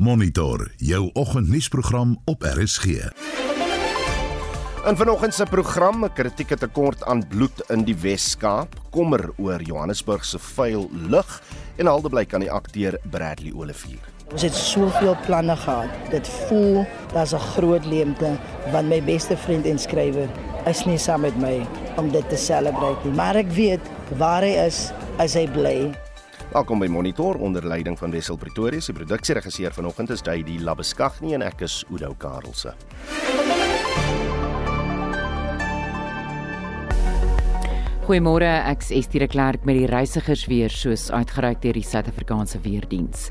Monitor jou oggendnuusprogram op RSG. In vanoggend se program 'n kritieke tekort aan bloed in die Wes-Kaap, kommer oor Johannesburg se vuil lug en aldeblyk aan die akteur Bradley Olivier. Ons het soveel planne gehad. Dit voel daar's 'n groot leemte want my beste vriend en skrywer is nie saam met my om dit te selebreit nie. Maar ek weet waar hy is, is hy bly. Welkom by Monitor onder leiding van Wessel Pretorius. Die produksieregisseur vanoggend is Duy Die Labeskagni en ek is Udo Karlse. Goeiemôre, ek is Estie de Klerk met die reisigers weer soos uitgereik deur die Suid-Afrikaanse Weerdiens.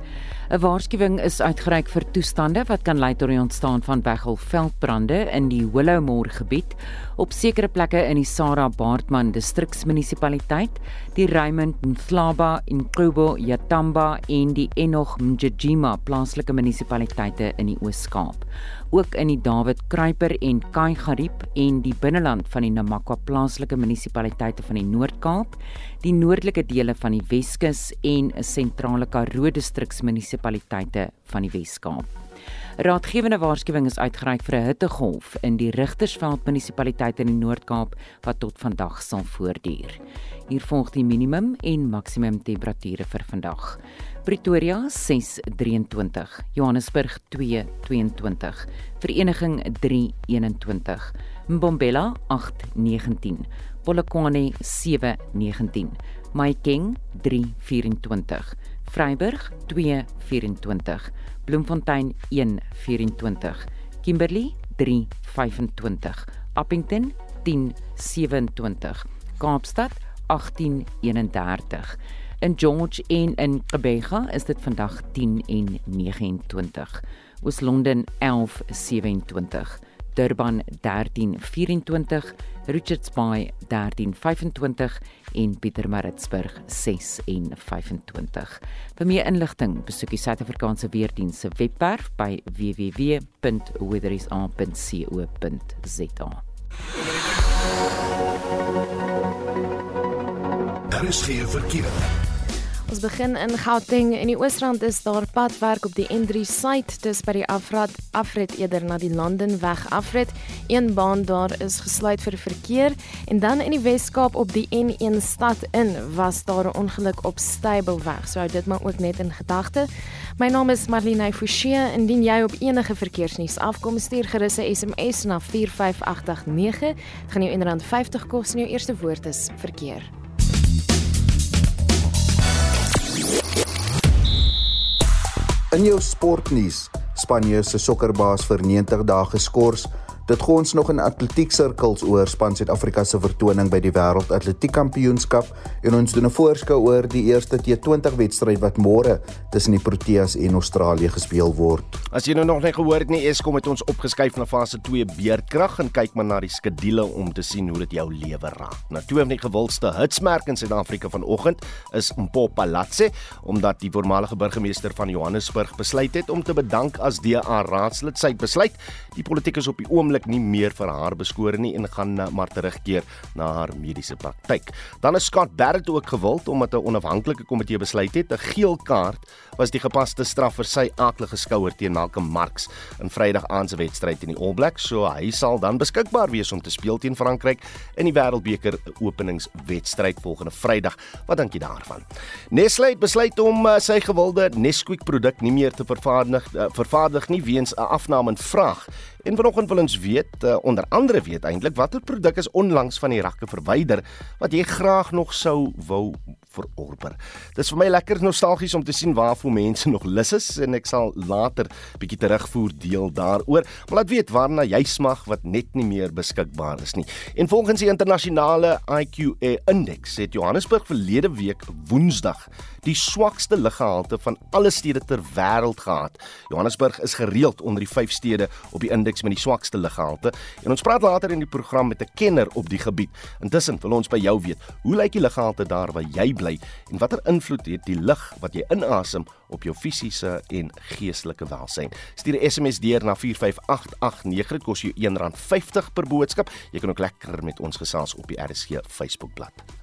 'n Waarskuwing is uitgereik vir toestande wat kan lei tot die ontstaan van weggelveldbrande in die Willowmore gebied op sekere plekke in die Sarah Baartman distriksmunisipaliteit, die Raymond Mhlaba en Kubo Yatamba en die Enoch Mjijima plaaslike munisipaliteite in die Oos-Kaap. Ook in die Dawid Kruiper en Kai Gariep en die binneland van die Namakwa plaaslike munisipaliteite van die Noord-Kaap, die noordelike dele van die Weskus en 'n sentrale Karoo distriksmunisipaliteite van die Wes-Kaap. Raadgewende waarskuwing is uitgereik vir 'n hittegolf in die Rigtersveld munisipaliteit in die Noord-Kaap wat tot vandag sal voortduur. Hier volg die minimum en maksimum temperature vir vandag. Pretoria 623, Johannesburg 222, Vereniging 321, Mbombela 819, Polokwane 719, Mahikeng 324, Vryburg 224, Bloemfontein 124, Kimberley 325, Appington 1027, Kaapstad 1831 In George en in Gqeberha is dit vandag 10 en 29. Oos-London 1127. Durban 1324, Richards Bay 1325 en Pietermaritzburg 625. Vir meer inligting, besoek die Suid-Afrikaanse Weerdienste se webwerf by www.weatherisr.co.za. Daar is geen verkeer. Ons begin in Gauteng en in die Oosrand is daar padwerk op die N3 suid dis by die afrat afrit eerder na die Landenweg afrit. Een baan daar is gesluit vir verkeer en dan in die Wes-Kaap op die N1 stad in was daar 'n ongeluk op Stable-weg. So hou dit maar ook net in gedagte. My naam is Marlene Forsie. Indien jy op enige verkeersnuus afkom, stuur gerus 'n SMS na 45889. Dit gaan jou R1.50 kos en jou eerste woord is verkeer. In jou sportnuus, Spanje se sokkerbaas vir 90 dae geskort Dit gaan ons nog in atletiek sirkels oor span Suid-Afrika se vertoning by die Wêreld Atletiek Kampioenskap en ons doen 'n voorskou oor die eerste T20 wedstryd wat môre tussen die Proteas en Australië gespeel word. As jy nou nog nie gehoor het nie, Eskom het ons opgeskuif na fase 2 beerdkrag en kyk maar na die skedule om te sien hoe dit jou lewe raak. Nou twee van die gewildste hitsmerk in Suid-Afrika vanoggend is Mpopalatse omdat die voormalige burgemeester van Johannesburg besluit het om te bedank as DA raadslid. Sy besluit die politiek is op die oomblik natuurlik nie meer vir haar beskore nie en gaan maar terugkeer na haar mediese praktyk. Dan is Scott Barrett ook gewild omdat 'n onafhanklike komitee besluit het 'n geel kaart was die gepaste straf vir sy aaklige skouer teen Malcolm Marx in Vrydag aand se wedstryd in die All Blacks. So hy sal dan beskikbaar wees om te speel teen Frankryk in die Wêreldbeker openingswedstryd volgende Vrydag. Wat dink jy daarvan? Nestle het besluit om uh, sy gewilde Nesquik produk nie meer te vervaardig uh, vervaardig nie weens 'n afname in vraag. En vanoggend wil ons weet, uh, onder andere weet eintlik watter produk is onlangs van die rakke verwyder wat jy graag nog sou wou verorber. Dit is vir my lekker nostalgies om te sien waarvoor mense nog lus is en ek sal later bietjie terugvoer deel daaroor. Maar laat weet waarna jy smag wat net nie meer beskikbaar is nie. En volgens die internasionale IQA indeks het Johannesburg verlede week Woensdag die swakste luggehalte van alle stede ter wêreld gehad. Johannesburg is gereeld onder die 5 stede op die indeks met die swakste luggehalte. En ons praat later in die program met 'n kenner op die gebied. Intussen wil ons by jou weet, hoe lyk die luggehalte daar waar jy bly en watter invloed het die lug wat jy inasem op jou fisiese en geestelike welstand? Stuur 'n SMS deur na 45889. Dit kos jou R1.50 per boodskap. Jy kan ook lekker met ons gesels op die RSG Facebookblad.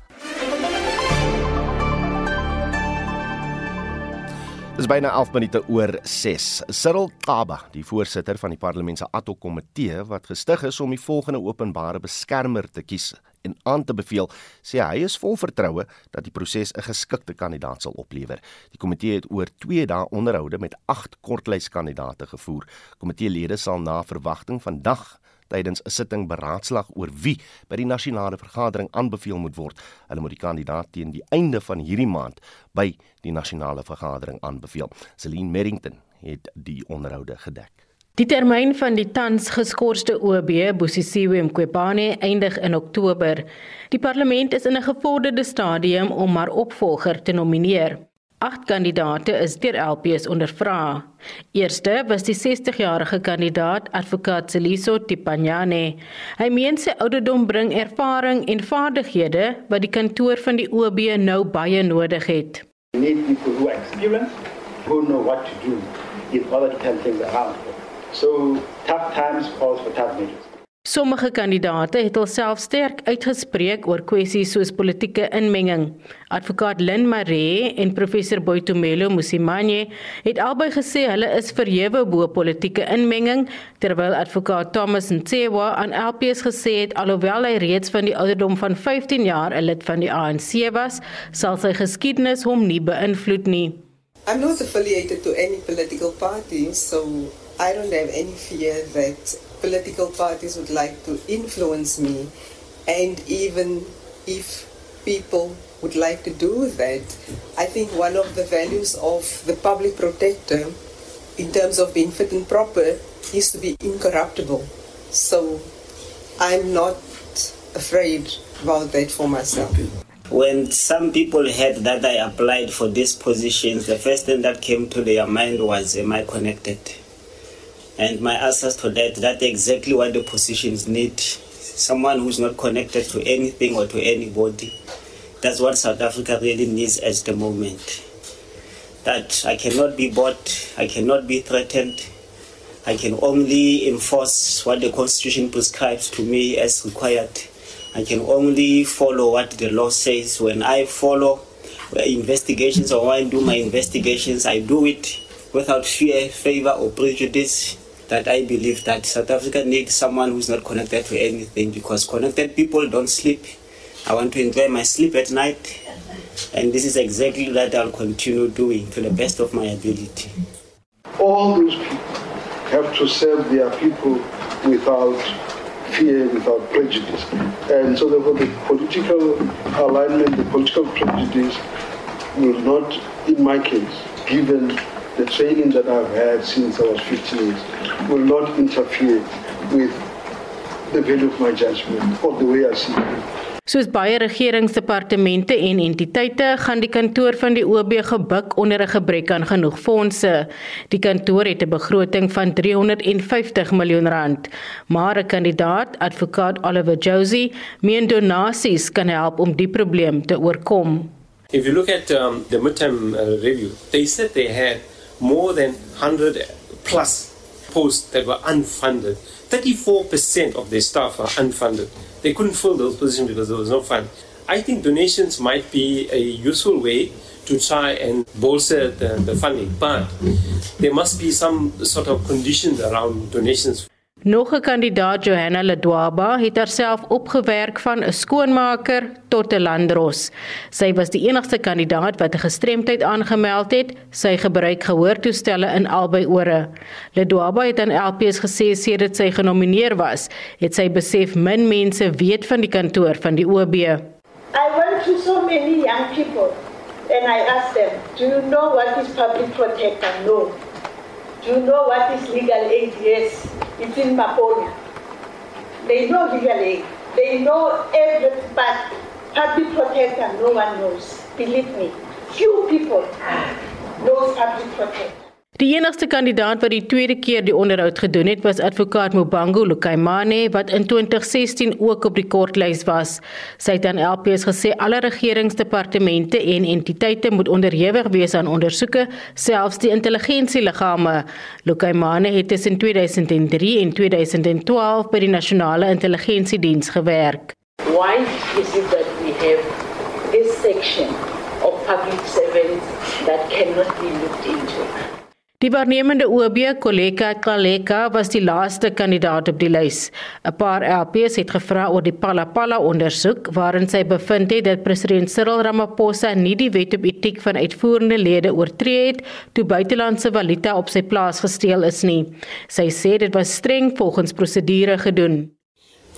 Dis byna 11 minute oor 6. Cyril Kaba, die voorsitter van die parlement se ad hoc komitee wat gestig is om die volgende openbare beskermer te kies en aan te beveel, sê hy is vol vertroue dat die proses 'n geskikte kandidaat sal oplewer. Die komitee het oor 2 dae onderhoude met 8 kortlyskandidate gevoer. Komiteelede sal na verwagting vandag tydens 'n sitting beraadslag oor wie by die nasionale vergadering aanbeveel moet word. Hulle moet die kandidaat teen die einde van hierdie maand by die nasionale vergadering aanbeveel. Celine Merrington het die onderhoude gedek. Die termyn van die tans geskorste OB Bosisiwe Mqobane eindig in Oktober. Die parlement is in 'n gevorderde stadium om maar opvolger te nomineer. Agt kandidate is deur LPS ondervra. Eerste was die 60-jarige kandidaat advokaat Celiso Tipanyane. Hy meen sy ouderdom bring ervaring en vaardighede wat die kantoor van die OB nou baie nodig het. We need people who are experienced, who know what to do order to turn things around. So tough times calls for tough measures. Sommige kandidate het alself sterk uitgespreek oor kwessies soos politieke inmenging. Advokaat Lynn Maree en professor Boitumelo Musimanye het albei gesê hulle is verhewe bo politieke inmenging, terwyl advokaat Thomas Ntsewa aan LPS gesê het alhoewel hy reeds van die ouderdom van 15 jaar 'n lid van die ANC was, sal sy geskiedenis hom nie beïnvloed nie. I'm not affiliated to any political party, so I don't have any fear that political parties would like to influence me. And even if people would like to do that, I think one of the values of the public protector, in terms of being fit and proper, is to be incorruptible. So I'm not afraid about that for myself. When some people heard that I applied for these positions, the first thing that came to their mind was, Am I connected? And my answers to that, that's exactly what the positions need. Someone who's not connected to anything or to anybody. That's what South Africa really needs at the moment. That I cannot be bought, I cannot be threatened. I can only enforce what the Constitution prescribes to me as required. I can only follow what the law says. When I follow investigations or when I do my investigations, I do it without fear, favor, or prejudice that I believe that South Africa needs someone who's not connected to anything because connected people don't sleep. I want to enjoy my sleep at night, and this is exactly what I'll continue doing to the best of my ability. All those people have to serve their people without fear, without prejudice. And so therefore the political alignment, the political prejudice will not, in my case, given the training that I've had since I was 15 years will not interfere with the value of my judgment or the way I see it. Soos baie regeringsdepartemente en entiteite gaan die kantoor van die OB gebuk onder 'n gebrek aan genoeg fondse. Die kantoor het 'n begroting van 350 miljoen rand, maar 'n kandidaat, advokaat Oliver Josie, meen donasies kan help om die probleem te oorkom. If you look at um, the midterm uh, review, they said they had more than 100 plus posts that were unfunded. 34% of their staff are unfunded. They couldn't fill those positions because there was no fund. I think donations might be a useful way to try and bolster the, the funding, but there must be some sort of conditions around donations. Nog 'n kandidaat, Johanna Ledwaba, het haarself opgewerk van 'n skoonmaker tot 'n landros. Sy was die enigste kandidaat wat 'n gestremdheid aangemeld het. Sy gebruik gehoortoestelle in albei ore. Ledwaba het aan LPS gesê sedert sy genomineer was, het sy besef min mense weet van die kantoor van die OB. I went to so many young people and I asked them, "Do you know what is public protector?" No. Do you know what is legal aid? Yes, it's in Maponia. They know legal aid. They know everything, but public protector, no one knows. Believe me, few people knows public protector. Die enigste kandidaat wat die tweede keer die onderhoud gedoen het, was advokaat Mubangu Lukaimane wat in 2016 ook op die kortlys was. Sy het aan LPS gesê alle regeringsdepartemente en entiteite moet onderhewig wees aan ondersoeke, selfs die intelligensieliggame. Lukaimane het tussen 2003 en 2012 by die Nasionale Intelligensiediens gewerk. Why is it that we have this section of public servants that cannot be looked into. Die waarnemende OB Koleka Kaleka was die laaste kandidaat op die lys. 'n Paar LPs het gevra oor die Palapala ondersoek waarin sy bevind het dat president Cyril Ramaphosa nie die wet op etiek van uitvoerende lede oortree het toe buitelandse valuta op sy plaas gesteel is nie. Sy sê dit was streng volgens prosedure gedoen.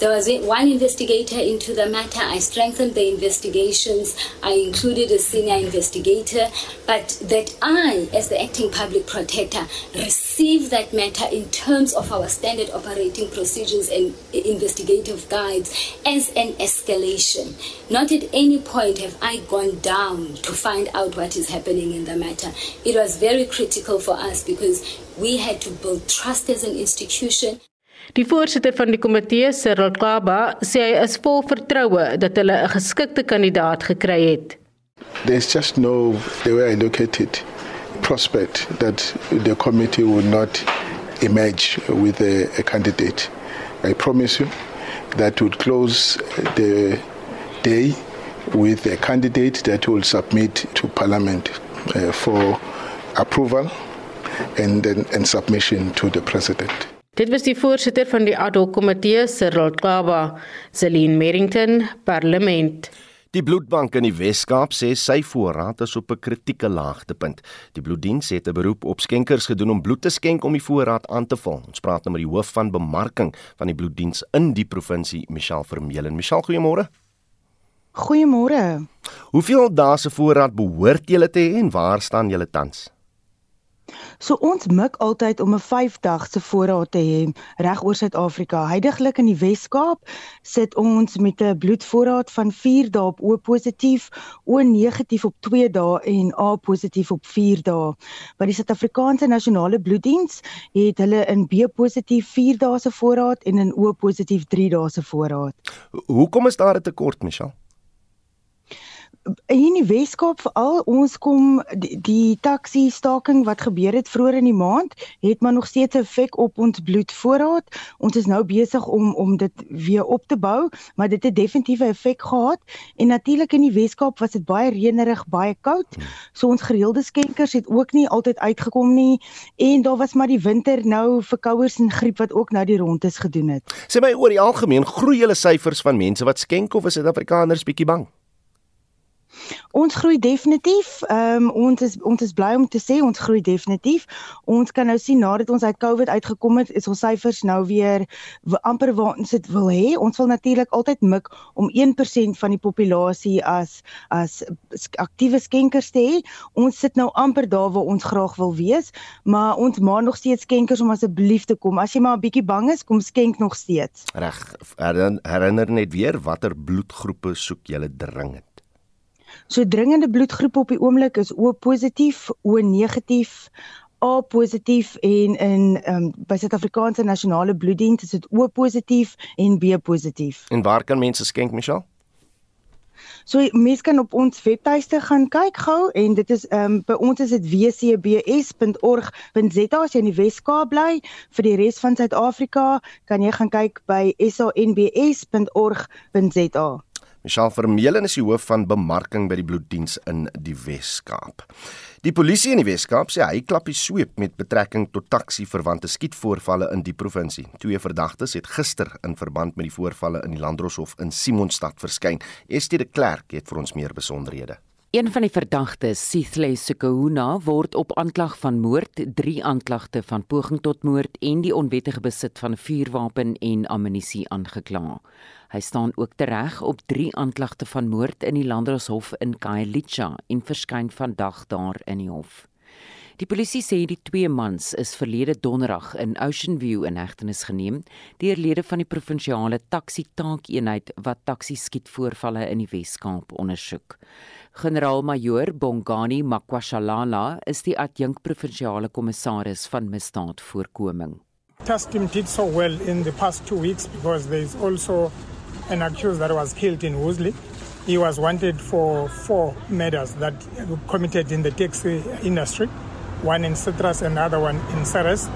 There was one investigator into the matter. I strengthened the investigations. I included a senior investigator. But that I, as the acting public protector, receive that matter in terms of our standard operating procedures and investigative guides as an escalation. Not at any point have I gone down to find out what is happening in the matter. It was very critical for us because we had to build trust as an institution. Die voorsitter van die komitee, Cyril Kaba, sê hy is vol vertroue dat hulle 'n geskikte kandidaat gekry het. There's just no the way I look at it prospect that the committee will not emerge with a, a candidate. I promise you that would close the day with a candidate that will submit to parliament uh, for approval and, and, and submission to the president. Dit was die voorsitter van die ad hoc komitee, Cyril Kaba, Celine Merrington, Parlement. Die bloedbank in die Wes-Kaap sê sy voorraad is op 'n kritieke laagtepunt. Die bloeddiens het 'n beroep op skenkers gedoen om bloed te skenk om die voorraad aan te vul. Ons praat nou met die hoof van bemarking van die bloeddiens in die provinsie, Michelle Vermeulen. Michelle, goeiemôre. Goeiemôre. Hoeveel dae se voorraad behoort julle te hê en waar staan julle tans? So ons mik altyd om 'n 5 dag se voorraad te hê reg oor Suid-Afrika. Heidiglik in die Wes-Kaap sit ons met 'n bloedvoorraad van 4 dae op O positief, O negatief op 2 dae en A positief op 4 dae. By die Suid-Afrikaanse Nasionale Bloeddiens het hulle in B positief 4 dae se voorraad en in O positief 3 dae se voorraad. Hoekom is daar 'n tekort, Michelle? In die Weskaap veral ons kom die, die taxi staking wat gebeur het vroeër in die maand het maar nog steeds 'n effek op ons bloedvoorraad. Ons is nou besig om om dit weer op te bou, maar dit het definitief 'n effek gehad en natuurlik in die Weskaap was dit baie reënerig, baie koud. So ons gereelde skenkers het ook nie altyd uitgekom nie en daar was maar die winter nou verkouers en griep wat ook nou die rondes gedoen het. Sê my oor die algemeen groei julle syfers van mense wat skenk of is Suid-Afrikaners bietjie bang? Ons groei definitief. Ehm um, ons is ons is bly om te sê ons groei definitief. Ons kan nou sien nadat ons uit COVID uitgekom het, is ons syfers nou weer amper waar ons dit wil hê. Ons wil natuurlik altyd mik om 1% van die populasie as as aktiewe skenkers te hê. Ons sit nou amper daar waar ons graag wil wees, maar ons maak nog steeds skenkers om asseblief te kom. As jy maar 'n bietjie bang is, kom skenk nog steeds. Reg. Herinner net weer watter bloedgroepe soek jy dringend? So dringende bloedgroep op die oomblik is O positief, O negatief, A positief en in um, by Suid-Afrikaanse Nasionale Bloeddiens is dit O positief en B positief. En waar kan mense skenk, Michelle? So mense kan op ons webtuiste gaan kyk gou en dit is ehm um, by ons is dit wcbs.org.za as jy in die Wes-Kaap bly. Vir die res van Suid-Afrika kan jy gaan kyk by sanbs.org.za. Michelle Vermeulen is die hoof van bemarking by die bloeddiens in die Wes-Kaap. Die polisie in die Wes-Kaap sê hy klap die sweep met betrekking tot taxi-verwante skietvoorvalle in die provinsie. Twee verdagtes het gister in verband met die voorvalle in die Landdroshof in Simonstad verskyn. Estie de Klerk het vir ons meer besonderhede. Een van die verdagtes, Sithle Sekuna, word op aanklag van moord, drie aanklagte van poging tot moord en die onwettige besit van 'n vuurwapen en ammunisie aangekla. Hy staan ook tereg op 3 aanklagte van moord in die Landdroshof in Khayelitsha en verskyn vandag daar in die hof. Die polisie sê die twee mans is verlede donderdag in Ocean View in hegtenis geneem deur lede van die provinsiale taksi taakeenheid wat taksi skietvoorvalle in die Wes-Kaap ondersoek. Generaal-majoor Bongani Makwashalala is die adjunk provinsiale kommissaris van misdaadvoorkoming. Task team did so well in the past 2 weeks because there is also an accused that was killed in Woolsley. He was wanted for four murders that committed in the taxi industry, one in Citrus and another one in Ceres.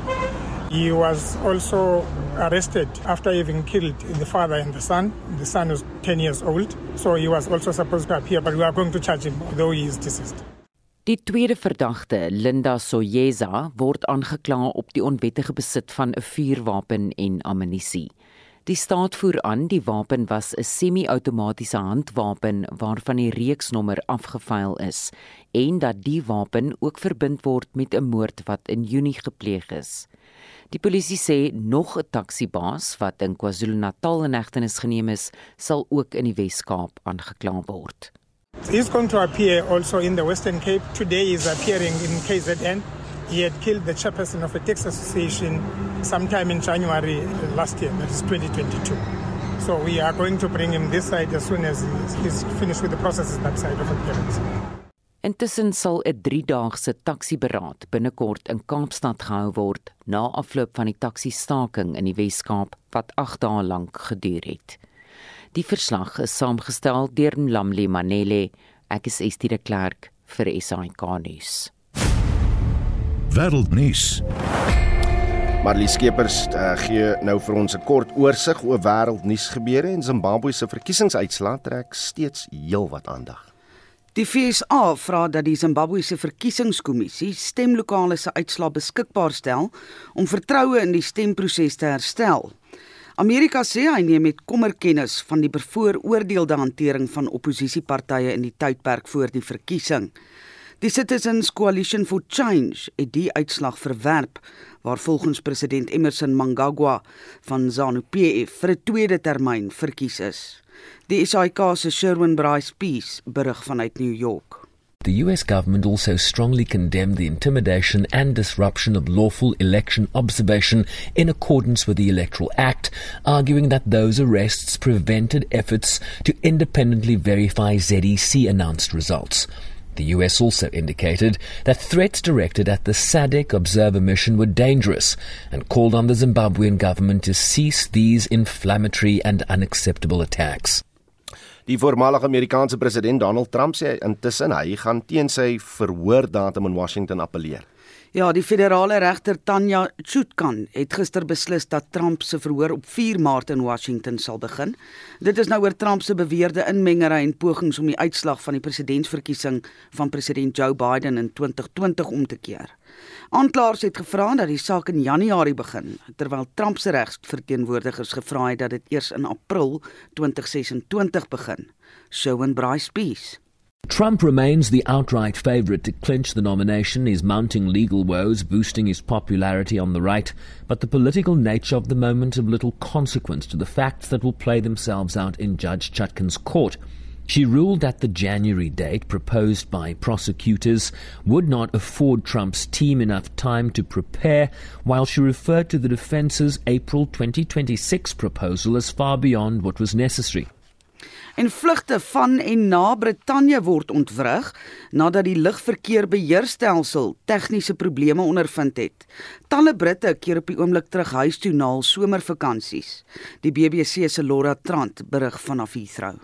He was also arrested after having killed the father and the son. The son was 10 years old, so he was also supposed to appear, but we are going to charge him, though he is deceased. Die tweede verdagte, Linda Soyeza, word aangekla op die onwettige besit van 'n vuurwapen en ammunisie. Die staat voer aan die wapen was 'n semi-outomatiese handwapen waarvan die reeksnommer afgevuil is en dat die wapen ook verbind word met 'n moord wat in Junie gepleeg is. Die polisie sê nog 'n taksibaas wat in KwaZulu-Natal in hegtenis geneem is, sal ook in die Wes-Kaap aangekla word. He's going to appear also in the Western Cape. Today he's appearing in KZN. He had killed the chairperson of a tax association sometime in January last year, that is 2022. So we are going to bring him this side as soon as he's finished with the processes that side of appearance. Intussen sal 'n 3-daagse taksiberaad binnekort in Kaapstad gehou word na afloop van die taksiestaking in die Wes-Kaap wat 8 dae lank geduur het. Die verslag is saamgestel deur Lamli Manele. Ek is Estie de Klerk vir SAK nuus. Wêreldnuus. Marlie Skeepers uh, gee nou vir ons 'n kort oorsig oor wêreldnuus gebeure en Zimbabwe se verkiesingsuitslae trek steeds heelwat aandag. Die FSA vra dat die Zimbabwese verkiesingskommissie stemlokale se uitslae beskikbaar stel om vertroue in die stemproses te herstel. Amerika sê hy neem met kommer kennis van die bevooroordeelde hantering van oppositiepartye in die tydperk voor die verkiesing. Die Citizens Coalition for Change het die uitslag verwerp waar volgens president Emmerson Mnangagwa van ZANU-PF vir 'n tweede termyn verkies is. Die SAIK Sherwin Bryce Peace berig vanuit New York. The US government also strongly condemned the intimidation and disruption of lawful election observation in accordance with the Electoral Act, arguing that those arrests prevented efforts to independently verify ZEC announced results. The US also indicated that threats directed at the SADC observer mission were dangerous and called on the Zimbabwean government to cease these inflammatory and unacceptable attacks. Die voormalige Amerikaanse president Donald Trump sê intussen hy gaan teen sy verhoordatum in Washington appeleer. Ja, die federale regter Tanya Chutkan het gister beslis dat Trump se verhoor op 4 Maart in Washington sal begin. Dit is nou oor Trump se beweerde inmengery en pogings om die uitslag van die presidentsverkiesing van president Joe Biden in 2020 om te keer. Aanklaers het gevra dat die saak in Januarie begin, terwyl Trump se regsverteenwoordigers gevra het dat dit eers in April 2026 begin. Shawn Bryce Peace Trump remains the outright favorite to clinch the nomination. He's mounting legal woes, boosting his popularity on the right, but the political nature of the moment of little consequence to the facts that will play themselves out in Judge Chutkan's court. She ruled that the January date proposed by prosecutors would not afford Trump's team enough time to prepare, while she referred to the defense's April 2026 proposal as far beyond what was necessary. en vlugte van en na Brittanje word ontwrig nadat die lugverkeerbeheerstelsel tegniese probleme ondervind het. Talle Britte keer op die oomblik terug huis toe na hul somervakansies. Die BBC se Laura Trant berig vanaf Heathrow.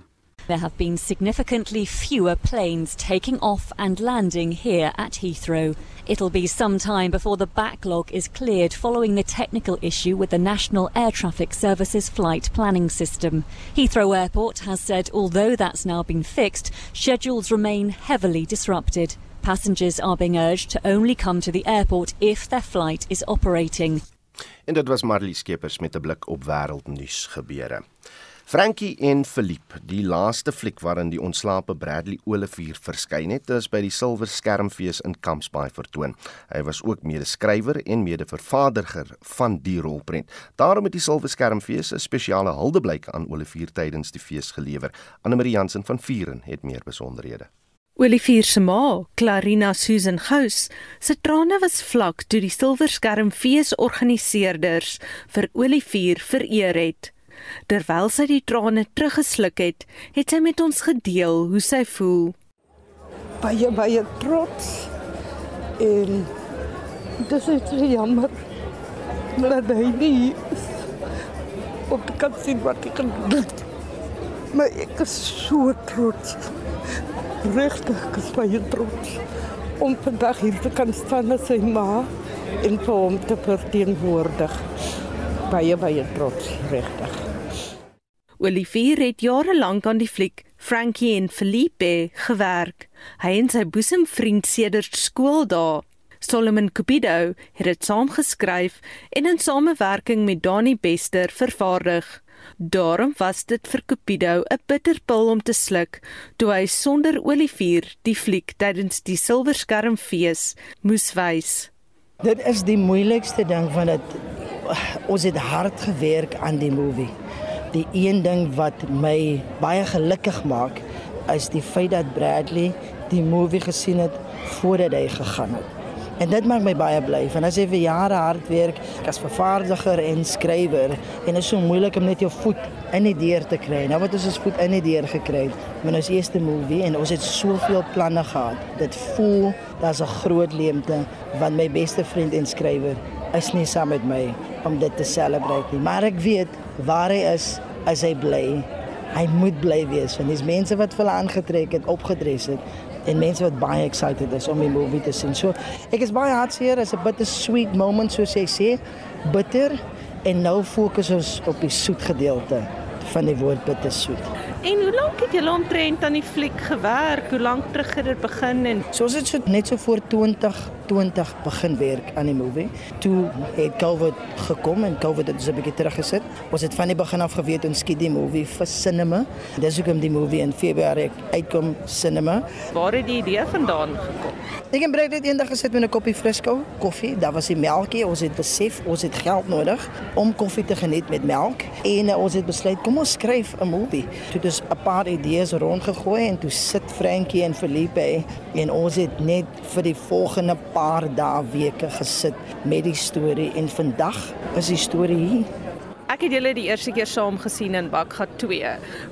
There have been significantly fewer planes taking off and landing here at Heathrow. It'll be some time before the backlog is cleared following the technical issue with the National Air Traffic Services flight planning system. Heathrow Airport has said although that's now been fixed, schedules remain heavily disrupted. Passengers are being urged to only come to the airport if their flight is operating. En dit was Marlie Skeepers met 'n blik op wêreldnuus. Frankie en Philippe, die laaste fliek waarin die ontslape Bradley Olivier verskyn het, is by die Silwer Skermfees in Kampsbaai vertoon. Hy was ook mede-skrywer en mede-vervaardiger van die rolprent. Daarom het die Silwer Skermfees 'n spesiale huldeblyk aan Olivier tydens die fees gelewer. Anne Marie Jansen van Vuren het meer besonderhede. Olivier se ma, Clarina Susan Gous, se trane was vlak toe die Silwer Skermfees organiseerders vir Olivier vereer het. Terwyl sy die trane teruggesluk het, het sy met ons gedeel hoe sy voel. Baie baie trots. En dis net jammer dat hy nie op kan sien wat ek kan doen. Maar ek is so trots. Regtig, ek is baie trots om vandag hier te kan staan as sy ma en vir hom te verteenwoordig. baie baie trots regtig. Olivier het jare lank aan die fliek Frankie en Felipe gewerk. Hy en sy boesemvriend sedert skooldae. Solomon Cupido het dit saamgeskryf en in samewerking met Dani Bester vervaardig. Daarom was dit vir Cupido 'n bitterpil om te sluk toe hy sonder Olivier die fliek tydens die Silverskermfees moes wys. Dit is die moeilikste ding van dit. Ons het hard gewerk aan die movie. Die een ding wat my baie gelukkig maak is die feit dat Bradley die movie gesien het voordat hy gegaan het. En dit maak my baie bly. Want as jy vir jare hard werk as vervaardiger en skrywer en dit is so moeilik om net jou voet in die deur te kry. Nou wat ons ons voet in die deur gekry het met ons eerste movie en ons het soveel planne gehad. Dit voel daar's 'n groot leemte want my beste vriend en skrywer is nie saam met my om dit te celebrate nie. Maar ek weet waar hy is, is hy bly. Hy moet bly wees want dis mense wat vir hom aangetrek het, opgedres het en mense wat baie excited is om die movie te sien. So ek is baie hartseer, is 'n bitter sweet moment soos jy sê, bitter en nou fokus ons op die soet gedeelte van die woord bitter soet. En hoe lank het julle omtrent aan die fliek gewerk? Hoe lank terug het dit begin en soos dit so net so voor 2020 begin werk aan die movie. Toe het COVID gekom en COVID het ons 'n bietjie teruggesit. Ons het van die begin af geweet ons skiet die movie vir cinema. Dis hoekom die movie in Februarie uitkom cinema. Waar het die idee vandaan gekom? Ek en Brad het eendag gesit met 'n koppie frisco koffie. Daar was die melkie. Ons het besef ons het geld nodig om koffie te geniet met melk en uh, ons het besluit kom ons skryf 'n movie. Toe dus 'n paar idees rondgegooi en toe sit Frankie en Felipe en ons het net vir die volgende paar dae weke gesit met die storie en vandag is die storie hier. Ek het julle die eerste keer saam gesien in Bakgat 2,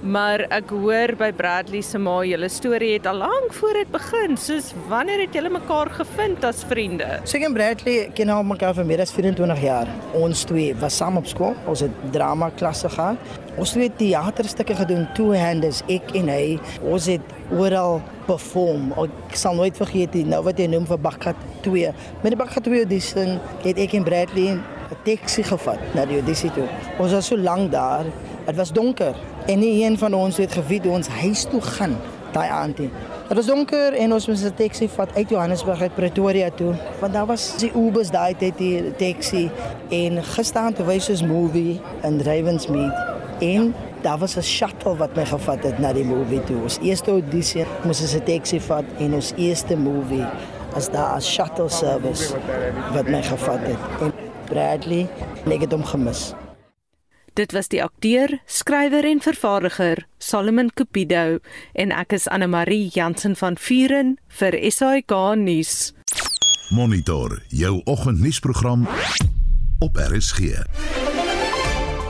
maar ek hoor by Bradley se ma julle storie het al lank voor dit begin. Soos wanneer het julle mekaar gevind as vriende? Ek en Bradley ken al mekaar vir meer as 24 jaar. Ons twee was saam op skool. Ons het drama klasse gehad. Ons het teaterstukke gedoen, two handers, ek en hy. Ons het oral perform. Ek sal nooit vergeet die nou wat jy noem vir Bakkat 2. Met die Bakkat 2 audition het ek en Bradley 'n taxi gevat na die audisie toe. Ons was so lank daar. Dit was donker en nie een van ons het geweet hoe ons huis toe gaan daai aand nie. Dit was donker en ons moes 'n taxi vat uit Johannesburg uit Pretoria toe. Want daar was die Ubers daai tyd die taxi en gestaan te wys soos movie in Ravensmead en daar was 'n shuttle wat my gevat het na die movie toe. Ons eerste audisie moes ons 'n taxi vat en ons eerste movie as daar 'n shuttle service wat my gevat het. En Bradley, ek het hom gemis. Dit was die akteur, skrywer en vervaardiger Solomon Cupido en ek is Anne Marie Jansen van Vuren vir SAK nuus. Monitor jou oggendnuusprogram op RSG.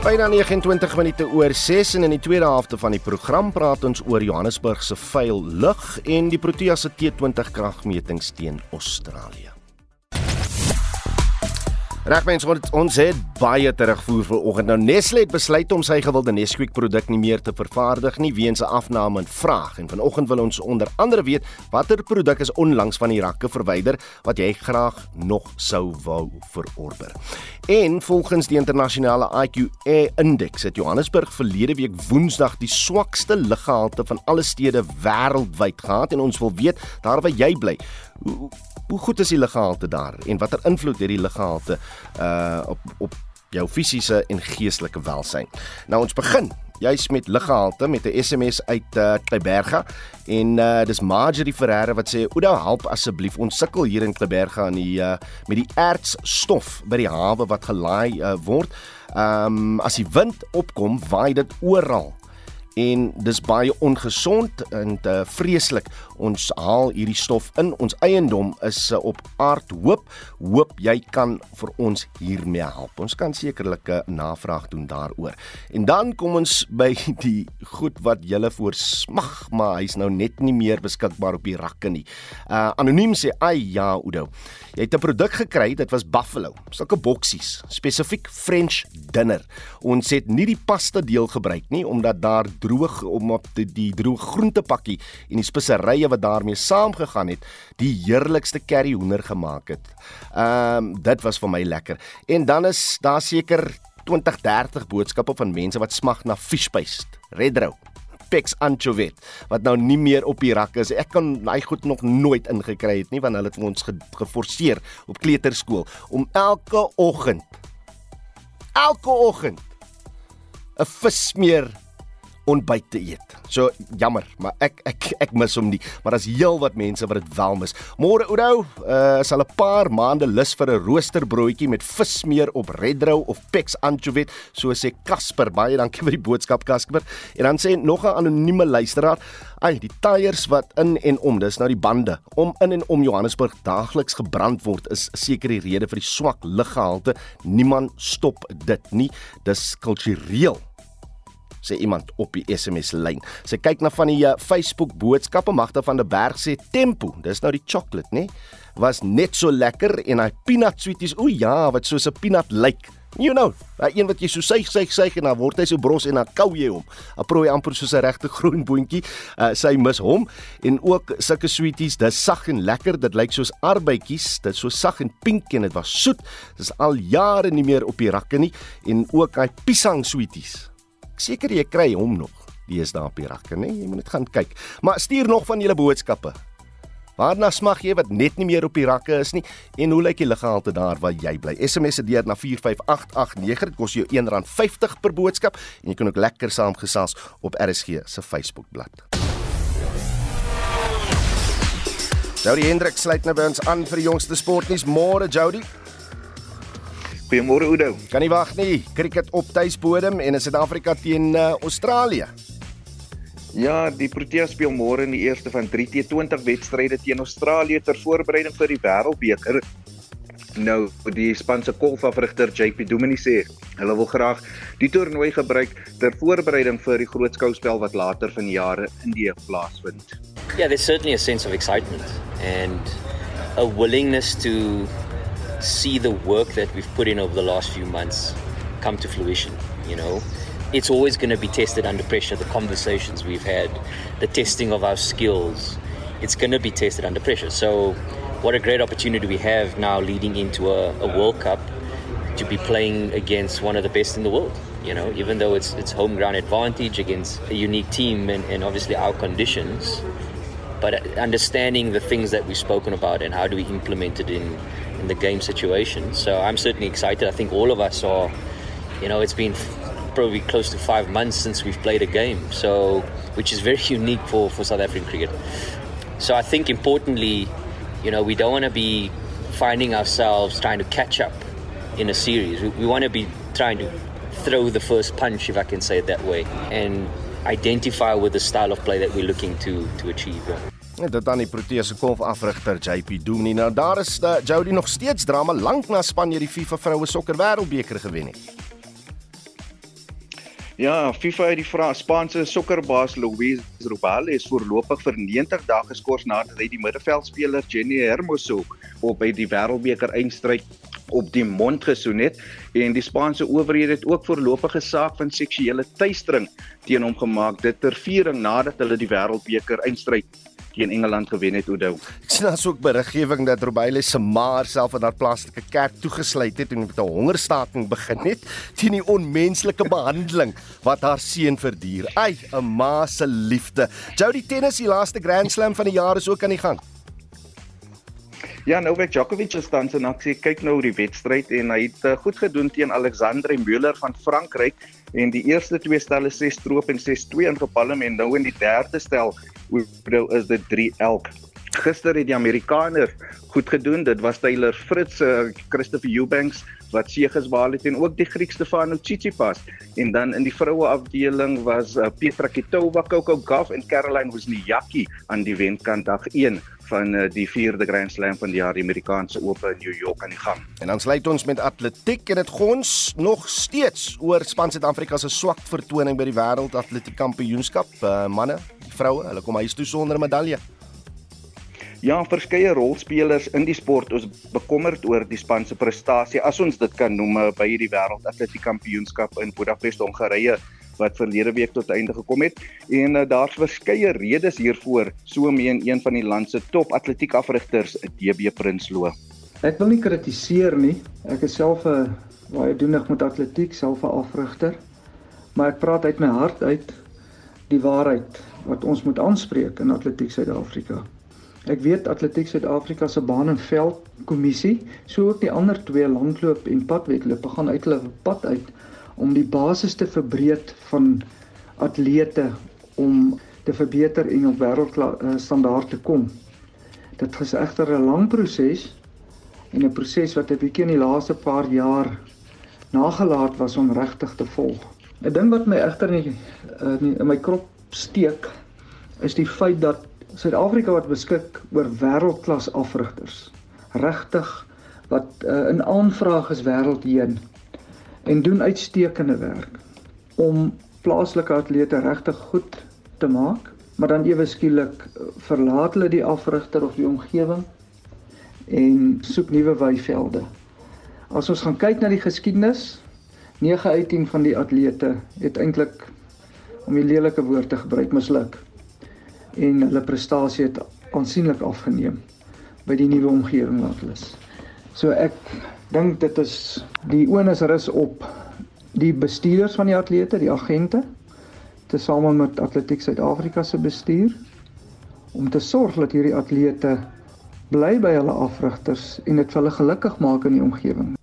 Byna 29 minute oor 6 en in die tweede helfte van die program praat ons oor Johannesburg se vuil lug en die Protea se T20 kragmetings teen Australië. Reg mens, ons, ons het baie terugvoer vir oggend. Nou Nestle het besluit om sy gewilde Nesquik produk nie meer te vervaardig nie weens 'n afname in vraag. En vanoggend wil ons onder andere weet watter produk is onlangs van die rakke verwyder wat jy graag nog sou wou verorder. En volgens die internasionale IQA indeks het Johannesburg verlede week Woensdag die swakste luggehalte van alle stede wêreldwyd gehad en ons wil weet daar waar jy bly. Hoe, goed is die luggehalte daar en watter invloed het die luggehalte uh op op jou fisiese en geestelike welsyn. Nou ons begin juis met luggehalte met 'n SMS uit uh Kleiberga en uh dis Marjorie Ferreira wat sê Ouda help asseblief ons sukkel hier in Kleiberga aan die uh met die ertsstof by die hawe wat gelaai uh, word. Um as die wind opkom, waai dit oral en dis baie ongesond en uh, vreeslik. Ons haal hierdie stof in. Ons eiendom is uh, op aardhoop. Hoop jy kan vir ons hiermee help. Ons kan sekerlik 'n navraag doen daaroor. En dan kom ons by die goed wat julle voor smag, maar hy's nou net nie meer beskikbaar op die rakke nie. Uh anoniem sê, "Ai ja, Oudo. Jy het 'n produk gekry, dit was buffalo. Sulke boksies, spesifiek French dinner. Ons het nie die pasta deel gebruik nie omdat daar droog om op die, die droë groentepakkie en die speserye wat daarmee saamgegaan het, die heerlikste curry hoender gemaak het. Ehm um, dit was vir my lekker. En dan is daar seker 20 30 boodskappe van mense wat smag na fish paste, red roux, Pex anchovy wat nou nie meer op die rakke is. Ek kan hy goed nog nooit ingekry het nie want hulle het ons ge geforseer op kleuterskool om elke oggend elke oggend 'n vissmeer ontbyt te eet. So jammer, maar ek ek ek mis hom nie, maar daar's heelwat mense wat dit wel mis. Môre Oudo, uh sal 'n paar maande lus vir 'n roosterbroodjie met vismeer op redrou of pex anchovy, so sê Casper. Baie dankie vir die boodskap Casper. En dan sê nog 'n anonieme luisteraar, ai, die tyres wat in en om, dis nou die bande om in en om Johannesburg daagliks gebrand word, is seker die rede vir die swak luggehalte. Niemand stop dit nie. Dis kultureel sê iemand op die SMS lyn. Sy kyk na van die uh, Facebook boodskappe Magda van der Berg sê tempo, dis nou die chocolate, nê? Was net so lekker en hy peanut sweeties. O ja, wat soos 'n peanut lyk. You know, daai een wat jy so suig suig suig en dan word hy so bros en dan kou jy hom. 'n Prooi amper soos 'n regte groen boontjie. Uh, sy mis hom en ook sulke sweeties, dis sag en lekker. Dit lyk soos arbeidjies. Dit so sag en pink en dit was soet. Dis al jare nie meer op die rakke nie en ook hy pisang sweeties seker jy kry hom nog. Die is daar op die rakke, né? Jy moet net gaan kyk. Maar stuur nog van julle boodskappe. Waarna smag jy wat net nie meer op die rakke is nie en hoe lyk die luggehalte daar waar jy bly? SMS se deur na 45889 kos jou R1.50 per boodskap en jy kan ook lekker saamgesels op RSG se Facebookblad. Jody Hendrik sluit nou by ons aan vir die jongste sportnuus. Môre Jody. Goeiemôre Oudo. Kan nie wag nie. Cricket op tuisbodem en in Suid-Afrika teen uh, Australië. Ja, die Proteas speel môre in die eerste van 3 T20 wedstryde teen Australië ter voorbereiding vir die Wêreldbeker. Nou, die Spanse golfafrigter JP Duminy sê hulle wil graag die toernooi gebruik ter voorbereiding vir die groot skouspel wat later van jare in die plaasvind. Yeah, there's certainly a sense of excitement and a willingness to see the work that we've put in over the last few months come to fruition. You know, it's always going to be tested under pressure. The conversations we've had, the testing of our skills, it's going to be tested under pressure. So, what a great opportunity we have now leading into a, a World Cup to be playing against one of the best in the world. You know, even though it's it's home ground advantage against a unique team and, and obviously our conditions, but understanding the things that we've spoken about and how do we implement it in in the game situation. So I'm certainly excited. I think all of us are. You know, it's been probably close to five months since we've played a game, so which is very unique for for South African cricket. So I think importantly, you know, we don't want to be finding ourselves trying to catch up in a series. We, we want to be trying to throw the first punch, if I can say it that way, and identify with the style of play that we're looking to to achieve. Dit dan die Proteas se kolfafrigter JP Dominee. Nou daar is uh, Jody nog steeds drama lank na Spanje die FIFA vroue sokker wêreldbeker gewen het. Ja, FIFA het die Fra Spaanse sokkerbaas Luis Rubiales voorlopig vir 90 dae geskort nadat hy die middelveldspeler Jenny Hermoso op by die wêreldbeker eindstryd op die mond gesoen het en die Spaanse owerhede het ook voorlopige saak van seksuele teistering teen hom gemaak dit ter viering nadat hulle die wêreldbeker eindstryd teen Engeland gewen het Oudo. Ek sien asook beriggewing dat Robaile se ma self in haar plaaslike kerk toegesluit het en met 'n hongerstaking begin het teen die onmenslike behandeling wat haar seun verduur. Ai, 'n ma se liefde. Jody tennis die laaste Grand Slam van die jaar is ook aan die gang. Ja, Novak Djokovic het tans ek sê kyk nou die wedstryd en hy het uh, goed gedoen teen Alexandre Müller van Frankryk en die eerste twee stelle 6 stroop en 6-2 ingepalle en nou in die derde stel is dit 3 elk. Gister het die Amerikaners goed gedoen. Dit was Taylor Fritz, uh, Christopher Eubanks wat seëges behaal het en ook die Griek Stefano Tsitsipas. En dan in die vroue afdeling was uh, Petra Kvitova, Coco Gauff en Caroline Wozniacki aan die wenkant dag 1 van uh, die 4de Grand Slam van die jaar die Amerikaanse Ope in New York aan die gang. En dan sluit ons met atletiek en dit gons nog steeds oor span Suid-Afrika se swak vertoning by die Wêreld Atletiek Kampioenskap. Uh, manne, vroue, hulle kom huis toe sonder 'n medalje. Ja, verskeie rolspelers in die sport is bekommerd oor die span se prestasie as ons dit kan noem eh, by hierdie wêreld atletiek kampioenskap in Budapest, Hongarye wat verlede week tot einde gekom het en uh, daar's verskeie redes hiervoor so meen een van die land se top atletiek afrigters DB Prinsloo Ek wil nie kritiseer nie. Ek is self 'n baie doenig met atletiek, self 'n afrigter. Maar ek praat uit my hart uit die waarheid wat ons moet aanspreek in Atletiek Suid-Afrika. Ek weet Atletiek Suid-Afrika se baan en veld kommissie, so ook die ander twee landloop en padwedlope gaan uit hulle pad uit om die basis te verbreek van atlete om te verbeter en op wêreldstandaard te kom. Dit is egter 'n lang proses en 'n proses wat 'n bietjie in die laaste paar jaar nagelaat was om regtig te volg. 'n Ding wat my egter in, in in my krop steek is die feit dat Suid-Afrika wat beskik oor wêreldklas afrigters regtig wat uh, in aanvraag is wêreldheen en doen uitstekende werk om plaaslike atlete regtig goed te maak, maar dan ewe skielik verlaat hulle die afrigter of die omgewing en soek nuwe weivelde. As ons gaan kyk na die geskiedenis, 9 uit 10 van die atlete het eintlik om die lelike woord te gebruik misluk en hulle prestasie het aansienlik afgeneem by die nuwe omgewing wat hulle is. So ek dink dit is die onus rus op die bestuurders van die atlete, die agente tesame met Atletiek Suid-Afrika se bestuur om te sorg dat hierdie atlete bly by hulle afrigters en dit vir hulle gelukkig maak in die omgewing.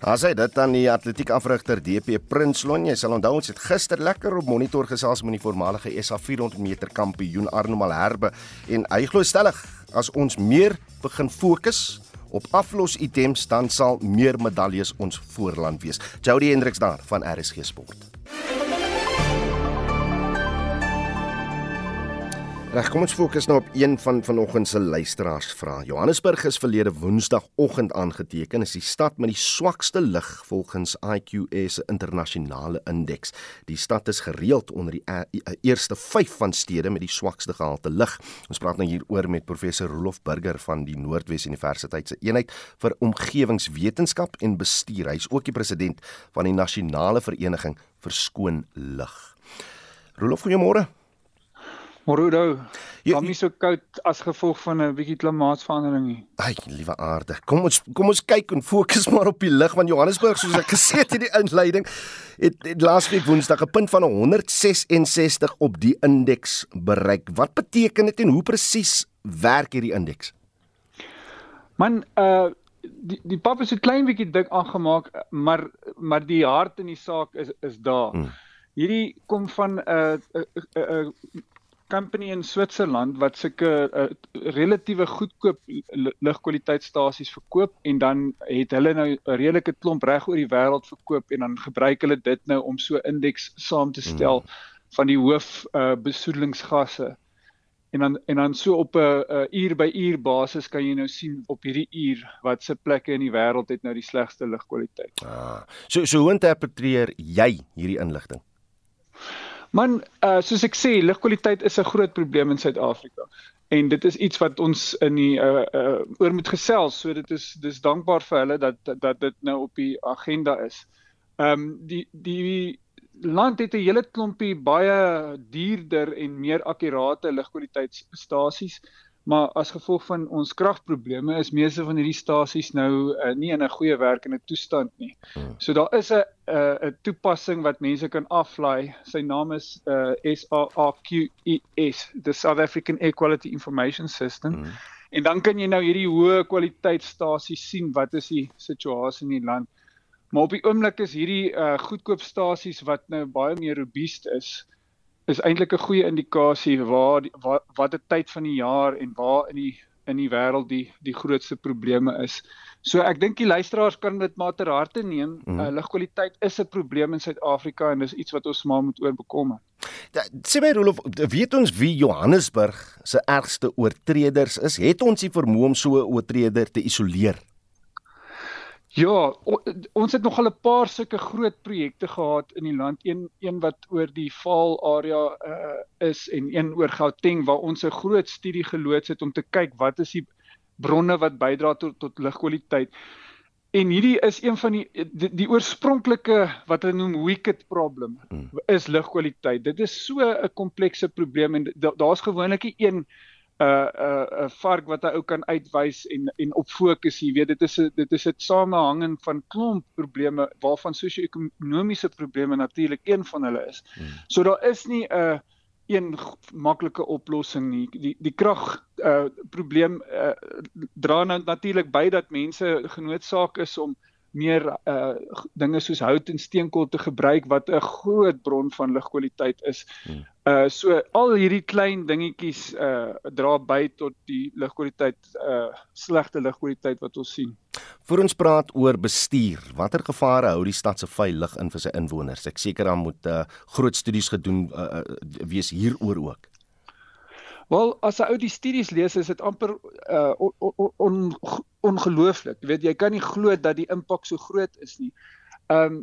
As hy dit aan die atletiek afrigter DP Prinsloo, jy sal onthou ons het gister lekker op monitor gesels met die voormalige SA 400 meter kampioen Arno Malherbe en hy glo stellig as ons meer begin fokus op aflos items dan sal meer medaljes ons voorland wees. Jody Hendriks daar van RSG Sport. Reg, kom ons fokus nou op een van vanoggend se luisteraars vra. Johannesburg is verlede Woensdagoggend aangeteken as die stad met die swakste lig volgens IQS se internasionale indeks. Die stad is gereeld onder die e e eerste 5 van stede met die swakste gehalte lig. Ons praat nou hieroor met professor Rolof Burger van die Noordwes Universiteit se eenheid vir omgewingswetenskap en bestuur. Hy is ook die president van die nasionale vereniging vir skoon lig. Rolof, goeiemôre. Morudo, kom nie so koud as gevolg van 'n bietjie klimaatsverandering nie. Ai, liewe aarde. Kom ons kom ons kyk en fokus maar op die lig van Johannesburg soos ek gesê het in die inleiding. Het, het laasweek Woensdag 'n punt van 166 op die indeks bereik. Wat beteken dit en hoe presies werk hierdie indeks? Man, uh die die pap is so klein bietjie dik aangemaak, maar maar die hart in die saak is is daar. Hmm. Hierdie kom van 'n uh, 'n uh, uh, uh, uh, company in Switserland wat sulke uh, relatiewe goedkoop lugkwaliteitstasies verkoop en dan het hulle nou 'n redelike klomp reg oor die wêreld verkoop en dan gebruik hulle dit nou om so indeks saam te stel hmm. van die hoof uh, besoedelingsgasse en dan en dan so op 'n uh, uur by uur basis kan jy nou sien op hierdie uur wat se plekke in die wêreld het nou die slegste lugkwaliteit. Ah. So so hoe interpreteer jy hierdie inligting? Man, uh soos ek sê, lugkwaliteit is 'n groot probleem in Suid-Afrika. En dit is iets wat ons in die uh uh oor moet gesels. So dit is dis dankbaar vir hulle dat dat dit nou op die agenda is. Ehm um, die die land het 'n hele klompie baie duurder en meer akkurate lugkwaliteitstasies. Maar as gevolg van ons kragprobleme is meeste van hierdie stasies nou uh, nie in 'n goeie werkende toestand nie. Hmm. So daar is 'n 'n 'n toepassing wat mense kan aflaai. Sy naam is uh, SAAQES, the South African Air Quality Information System. Hmm. En dan kan jy nou hierdie hoë kwaliteit stasies sien wat is die situasie in die land. Maar op die oomblik is hierdie uh, goedkoop stasies wat nou baie meer robuust is is eintlik 'n goeie indikasie waar die, wat wat die tyd van die jaar en waar in die in die wêreld die die grootste probleme is. So ek dink die luisteraars kan dit maar ter harte neem. Mm. Uh, Lugkwaliteit is 'n probleem in Suid-Afrika en dis iets wat ons maar moet oorbekom. Sê my Rolof, weet ons wie Johannesburg se ergste oortreders is? Het ons die vermoë om so 'n oortreder te isoleer? Ja, ons het nog al 'n paar sulke groot projekte gehad in die land. Een een wat oor die Vaal area uh, is en een oor Gauteng waar ons 'n groot studie geloods het om te kyk wat is die bronne wat bydra tot tot lugkwaliteit. En hierdie is een van die die, die oorspronklike wat hulle noem wicked problem hmm. is lugkwaliteit. Dit is so 'n komplekse probleem en daar's gewoonlik een 'n 'n 'n vark wat hy ou kan uitwys en en op fokus, jy weet dit is 'n dit is 'n samehanging van klomp probleme waarvan sosio-ekonomiese probleme natuurlik een van hulle is. Hmm. So daar is nie 'n een maklike oplossing nie. Die die krag uh probleem uh dra nou natuurlik by dat mense genoodsaak is om meer uh dinge soos hout en steenkool te gebruik wat 'n groot bron van lugkwaliteit is. Hmm. Uh so al hierdie klein dingetjies uh dra by tot die lugkwaliteit uh slegte lugkwaliteit wat ons sien. Voor ons praat oor bestuur, watter gevare hou die stad se veilig in vir sy inwoners? Ek seker dan moet uh groot studies gedoen uh, wees hieroor ook. Wel, as 'n ou die studies lees, is dit amper uh on, on, ongelooflik. Jy weet, jy kan nie glo dat die impak so groot is nie. Um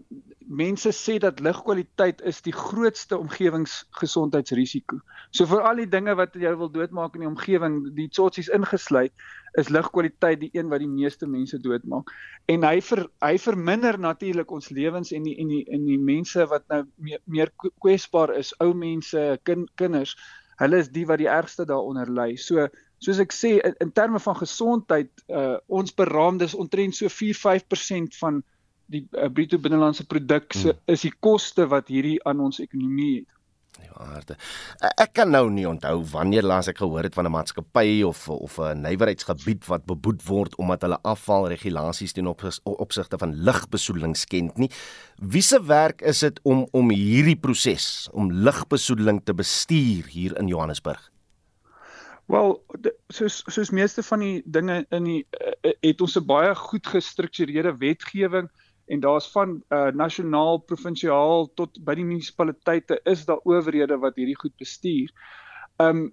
mense sê dat lugkwaliteit is die grootste omgewingsgesondheidsrisiko. So vir al die dinge wat jy wil doodmaak in die omgewing, die tsotsies ingesluit, is lugkwaliteit die een wat die meeste mense doodmaak. En hy ver, hy verminder natuurlik ons lewens en die en die en die mense wat nou meer, meer kwesbaar is, ou mense, kind, kinders hulle is die wat die ergste daaronder ly. So soos ek sê in, in terme van gesondheid, uh, ons beraam dis omtrent so 4-5% van die uh, bruto binnelandse produk se hmm. is die koste wat hierdie aan ons ekonomie het. Waarde. Eh, ek kan nou nie onthou wanneer laas ek gehoor het van 'n maatskappy of of 'n nywerheidsgebied wat beboet word omdat hulle afvalregulasies teen op, opsigte van lugbesoedeling skend nie. Wie se werk is dit om om hierdie proses om lugbesoedeling te bestuur hier in Johannesburg? Wel, soos soos meeste van die dinge in die uh, het ons 'n baie goed gestruktureerde wetgewing en daar's van uh, nasionaal, provinsiaal tot by die munisipaliteite is daar owerhede wat hierdie goed bestuur. Um uh,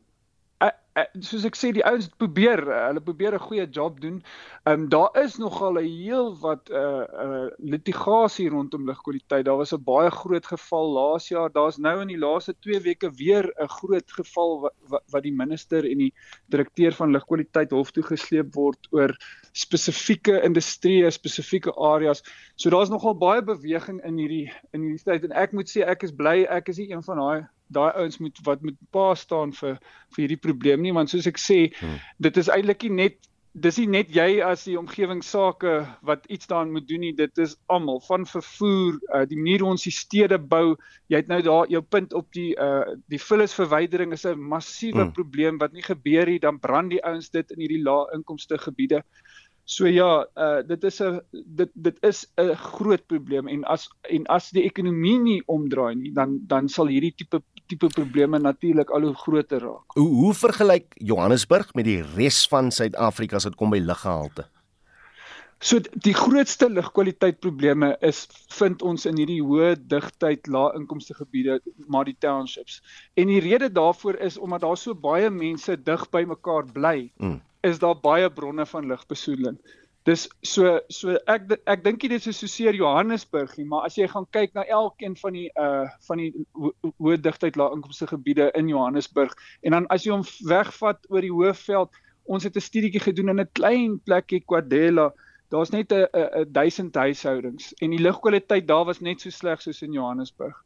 soos ek sê die ouens probeer uh, hulle probeer 'n goeie job doen. Ehm um, daar is nogal 'n heel wat uh uh litigasie rondom lugkwaliteit. Daar was 'n baie groot geval laas jaar. Daar's nou in die laaste 2 weke weer 'n groot geval wat, wat wat die minister en die direkteur van lugkwaliteit hof toe gesleep word oor spesifieke industrieë, spesifieke areas. So daar's nogal baie beweging in hierdie in hierdie tyd en ek moet sê ek is bly ek is nie een van daai daai ouens moet wat moet pa staan vir vir hierdie probleem nie want soos ek sê hmm. dit is eintlik nie net dis nie net jy as die omgewingsake wat iets daaraan moet doen nie dit is almal van vervoer uh, die manier hoe ons die stede bou jy het nou daar jou punt op die uh, die vullisverwydering is 'n massiewe hmm. probleem wat nie gebeur nie dan brand die ouens dit in hierdie lae inkomste gebiede So ja, uh dit is 'n dit dit is 'n groot probleem en as en as die ekonomie nie omdraai nie, dan dan sal hierdie tipe tipe probleme natuurlik al hoe groter raak. Hoe hoe vergelyk Johannesburg met die res van Suid-Afrika as dit kom by luggehalte? So die grootste lugkwaliteit probleme is vind ons in hierdie hoë digtheid lae inkomste gebiede maar die townships. En die rede daarvoor is omdat daar so baie mense dig by mekaar bly. Mm is daar baie bronne van lugbesoedeling. Dis so so ek ek dink dit is so seer Johannesburg nie, maar as jy gaan kyk na elkeen van die uh van die hoë digtheid lae inkomste gebiede in Johannesburg en dan as jy hom wegvat oor die Hoëveld, ons het 'n studietjie gedoen in 'n klein plekkie Kwadela. Daar's net 'n 'n 1000 huishoudings en die lugkwaliteit daar was net so sleg soos in Johannesburg.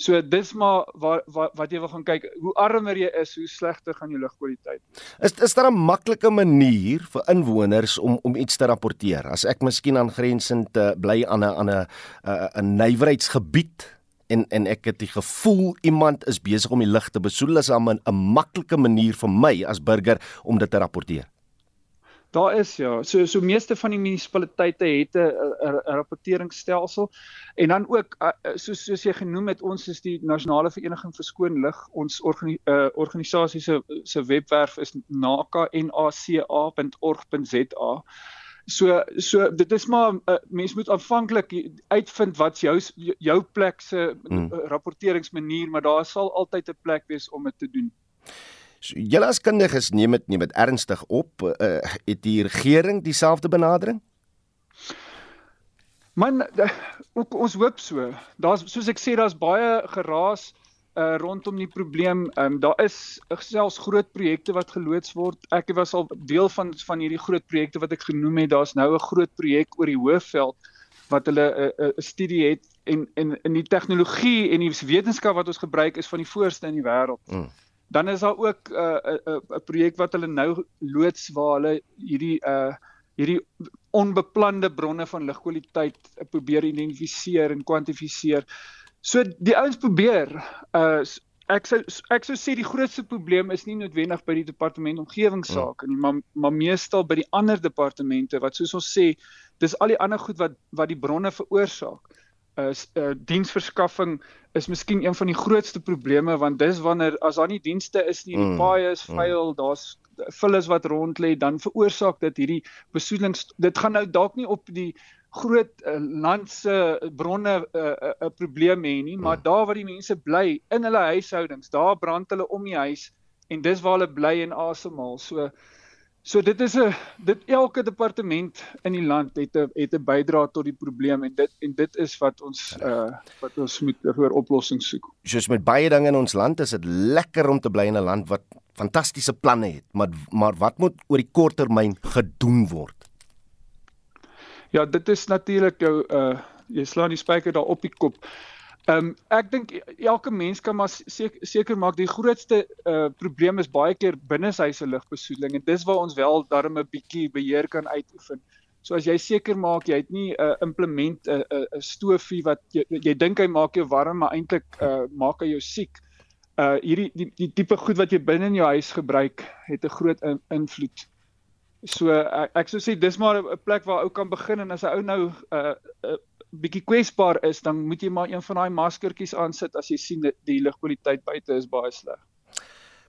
So dis maar wat wat wat jy wil gaan kyk, hoe armer jy is, hoe slegter gaan jou lugkwaliteit. Is is daar 'n maklike manier vir inwoners om om iets te rapporteer? As ek miskien aangrensend uh, bly aan 'n aan 'n 'n nywerheidsgebied en en ek het die gevoel iemand is besig om die lug te besoedel, is 'n 'n maklike manier vir my as burger om dit te rapporteer. Daar is ja. So so meeste van die munisipaliteite het 'n rapporteringsstelsel en dan ook soos soos jy genoem het ons is die Nasionale Vereniging vir Skoon Lug. Ons organi uh, organisasie se se webwerf is naka.org.za. So so dit is maar uh, mens moet aanvanklik uitvind wat jou jou plek se hmm. rapporteringsmanier, maar daar sal altyd 'n plek wees om dit te doen. So, julle as kundiges neem dit neem dit ernstig op. Uh, het die regering dieselfde benadering? Man, ook ons hoop so. Daar's soos ek sê, daar's baie geraas uh rondom die probleem. Ehm um, daar is selfs groot projekte wat geloods word. Ek was al deel van van hierdie groot projekte wat ek genoem het. Daar's nou 'n groot projek oor die Hoëveld wat hulle 'n uh, 'n uh, studie het en en in die tegnologie en die wetenskap wat ons gebruik is van die voorste in die wêreld. Mm Dan is daar ook 'n uh, 'n 'n projek wat hulle nou loods waar hulle hierdie uh hierdie onbeplande bronne van lugkwaliteit probeer identifiseer en kwantifiseer. So die ouens probeer uh ek sou ek sou sê die grootste probleem is nie noodwendig by die departement omgewingsake nie, maar maar meestal by die ander departemente wat soos ons sê, dis al die ander goed wat wat die bronne veroorsaak. Is uh, diensverskaffing is miskien een van die grootste probleme want dis wanneer as daar nie dienste is nie, die mm. paaie is vuil, mm. daar's vullis wat rond lê, dan veroorsaak dit hierdie besoedeling. Dit gaan nou dalk nie op die groot uh, land se bronne 'n uh, uh, uh, probleem hê nie, maar mm. daar waar die mense bly in hulle huishoudings, daar brand hulle om die huis en dis waar hulle bly en asemhaal. So so dit is 'n dit elke departement in die land het 'n het 'n bydra tot die probleem en dit en dit is wat ons uh wat ons moet vir oplossings soek. Soos met baie dinge in ons land is dit lekker om te bly in 'n land wat fantastiese planne het, maar maar wat moet oor die korttermyn gedoen word? Ja, dit is natuurlik jou uh jy slaan die spyker daar op die kop. Ehm um, ek dink elke mens kan maar seker maak die grootste uh probleem is baie keer binneshuise lugbesoedeling en dis waar ons wel darm 'n bietjie beheer kan uitoefen. So as jy seker maak jy het nie 'n uh, implement 'n uh, 'n uh, stoofie wat jy, jy dink hy maak jou warm maar eintlik uh maak hy jou siek. Uh hierdie die die tipe goed wat jy binne in jou huis gebruik het 'n groot in, invloed. So ek, ek sou sê dis maar 'n plek waar ou kan begin en as 'n ou nou uh, uh, bietjie kwesbaar is, dan moet jy maar een van daai maskertjies aansit as jy sien dat die lugkwaliteit buite is baie sleg.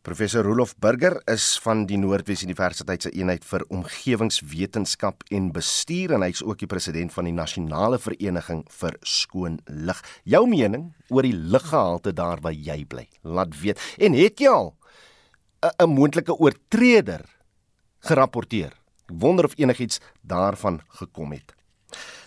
Professor Rolof Burger is van die Noordwes Universiteit se eenheid vir omgewingswetenskap en bestuur en hy's ook die president van die nasionale vereniging vir skoon lug. Jou mening oor die luggehalte daar waar jy bly? Laat weet. En het jy al 'n moontlike oortreder gerapporteer. Ek wonder of enigiets daarvan gekom het.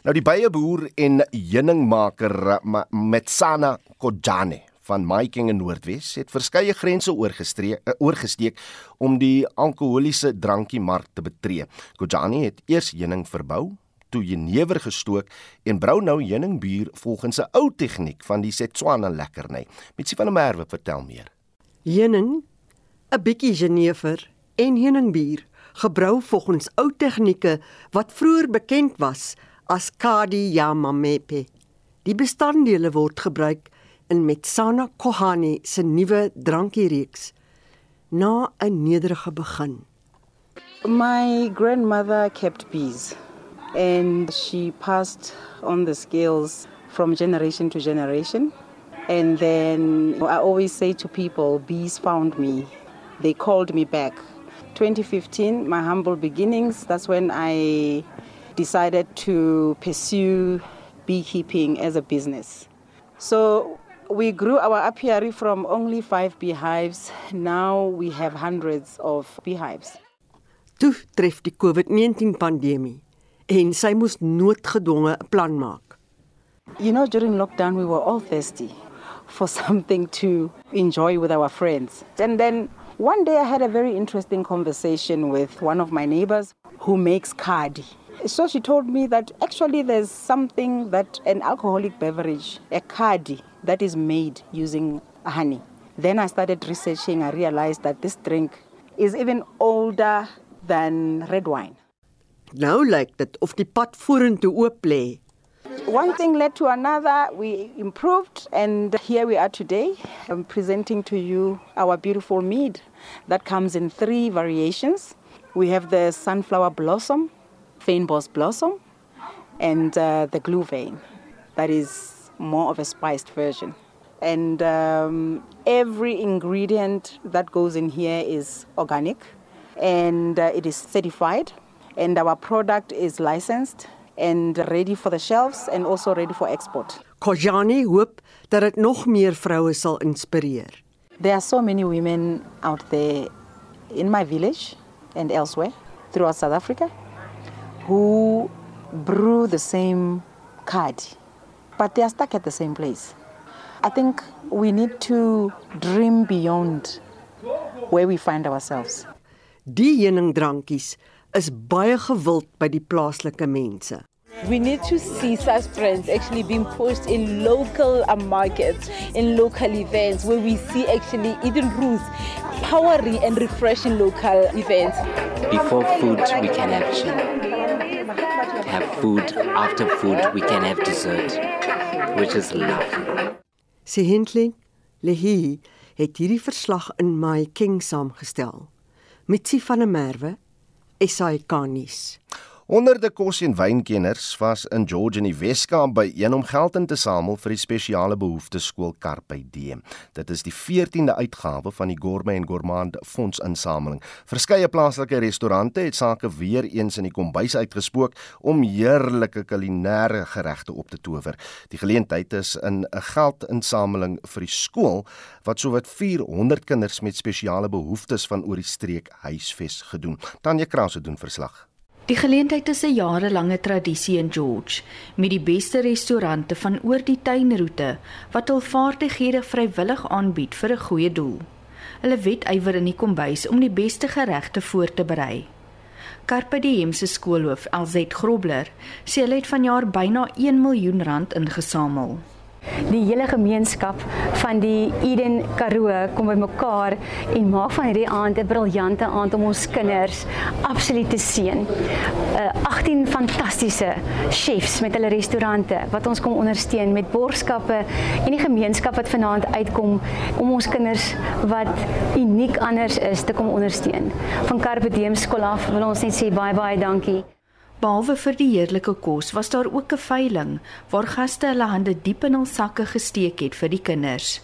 Nou die beieboer en heuningmaker Metsana Kojane van Maiking in Noordwes het verskeie grense uh, oorgesteek om die alkoholiese drankie mark te betree. Kojani het eers heuning verbou, toe jenever gestook en brou nou heuningbier volgens 'n ou tegniek van die Setswana lekkerny. Mitsie van der Merwe vertel meer. Heuning, 'n bietjie jenever en heuningbier gebrou volgens ou tegnieke wat vroeër bekend was as Kadi Yamamepe. Die bestanddele word gebruik in Metsana Kohani se nuwe drankiereeks na 'n nederige begin. My grandmother kept bees and she passed on the skills from generation to generation. And then I always say to people, bees found me. They called me back 2015, my humble beginnings, that's when I decided to pursue beekeeping as a business. So we grew our apiary from only five beehives. Now we have hundreds of beehives. Toe tref die COVID-19 pandemie en sy moes noodgedwonge 'n plan maak. You know during lockdown we were all thirsty for something to enjoy with our friends. And then One day I had a very interesting conversation with one of my neighbors who makes kadi. So she told me that actually there's something that an alcoholic beverage, a kadi, that is made using honey. Then I started researching. I realized that this drink is even older than red wine. Nou lyk dit of die pad vorentoe oop lê one thing led to another. We improved, and here we are today. I'm presenting to you our beautiful mead that comes in three variations. We have the sunflower blossom, fynbos blossom, and uh, the glue vein. That is more of a spiced version. And um, every ingredient that goes in here is organic and uh, it is certified. And our product is licensed and ready for the shelves and also ready for export. Kojani hoop dat dit nog meer vroue sal inspireer. There are so many women out there in my village and elsewhere throughout South Africa who brew the same card but they are stuck at the same place. I think we need to dream beyond where we find ourselves. Die heuningdrankies is baie gewild by die plaaslike mense. We need to see such brands actually being pushed in local uh, markets, in local events, where we see actually Eden Roots powering and refreshing local events. Before food, we can have chill. Have food. After food, we can have dessert, which is love. Sê Hindley, Lehi het hierdie verslag in My King saamgestel. Mitsi van der Merwe, SAK nuus. Honderde kos en wynkenners was in George in die Weskaap by een om geld in te samel vir die spesiale behoeftes skool Carpe Diem. Dit is die 14de uitgawe van die Gourmet en Gourmand fondsinsameling. Verskeie plaaslike restaurante het sake weer eens in die kombuis uitgespook om heerlike kulinaire geregte op te tower. Die geleentheid is in 'n geldinsameling vir die skool wat sowat 400 kinders met spesiale behoeftes van oor die streek huisves gedoen. Tanya Krause doen verslag. Die geleentheid is 'n jarelange tradisie in George met die beste restaurante van oor die tuinroete wat hul vaardighede vrywillig aanbied vir 'n goeie doel. Hulle wetywer in die kombuis om die beste geregte voor te berei. Carpe Diem se skoolhoof, Elzet Grobler, sê hulle het vanjaar byna 1 miljoen rand ingesamel die hele gemeenskap van die Eden Karoo kom bymekaar en maak van hierdie aand 'n briljante aand om ons kinders absoluut te seën. Uh 18 fantastiese chefs met hulle restaurante wat ons kom ondersteun met borgskappe en die gemeenskap wat vanaand uitkom om ons kinders wat uniek anders is te kom ondersteun. Van Carpe Diem skool af wil ons net sê baie baie dankie. Behalwe vir die heerlike kos, was daar ook 'n veiling waar gaste hulle hande diep in hul sakke gesteek het vir die kinders.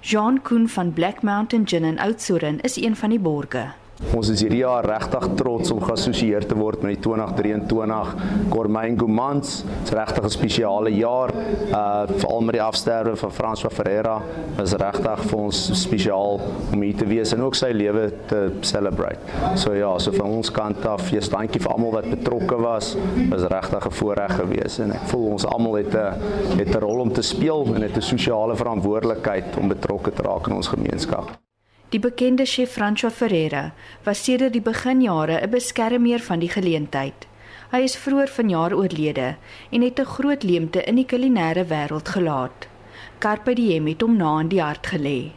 Jean Koen van Black Mountain Gin in Oudtshoorn is een van die borgers. Ons is hierdie jaar regtig trots om geassosieer te word met die 2023 Gourmet Gourmands. Dit is regtig 'n spesiale jaar. Uh veral met die afsterwe van François Ferreira is regtig vir ons spesiaal om hier te wees en ook sy lewe te celebrate. So ja, so van ons kant af, jy dankie vir almal wat betrokke was. Was regtig 'n voorreg geweest en ek voel ons almal het 'n het 'n rol om te speel en het 'n sosiale verantwoordelikheid om betrokke te raak in ons gemeenskap. Die bekende chef François Ferreira was sedert die beginjare 'n beskermer van die geleentheid. Hy is vroeër vanjaar oorlede en het 'n groot leemte in die kulinaire wêreld gelaat. Carpe diem het hom na in die hart gelê.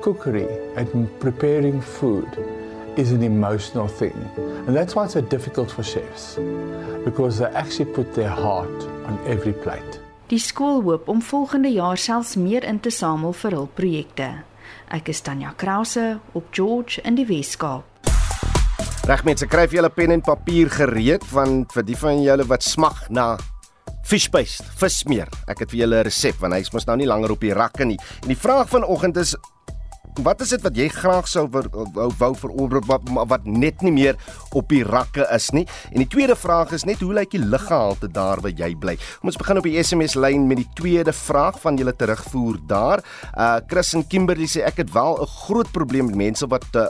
Cookery and preparing food is an emotional thing. And that's why it's so difficult for chefs because they actually put their heart on every plate. Die skool hoop om volgende jaar selfs meer in te samel vir hul projekte. Ek is Tanya Krause op George in die Weskaap. Reg mense, kry vir julle pen en papier gereed want vir die van julle wat smag na fish paste, vismeer. Ek het vir julle 'n resep want hy's mos nou nie langer op die rakke nie. En die vraag vanoggend is wat is dit wat jy graag sou wou wou verower wat, wat net nie meer op die rakke is nie? En die tweede vraag is net hoe lyk die luggehalte daar waar jy bly? Kom ons begin op die SMS lyn met die tweede vraag van julle terugvoer daar. Uh Chris en Kimberley sê ek het wel 'n groot probleem met mense wat uh,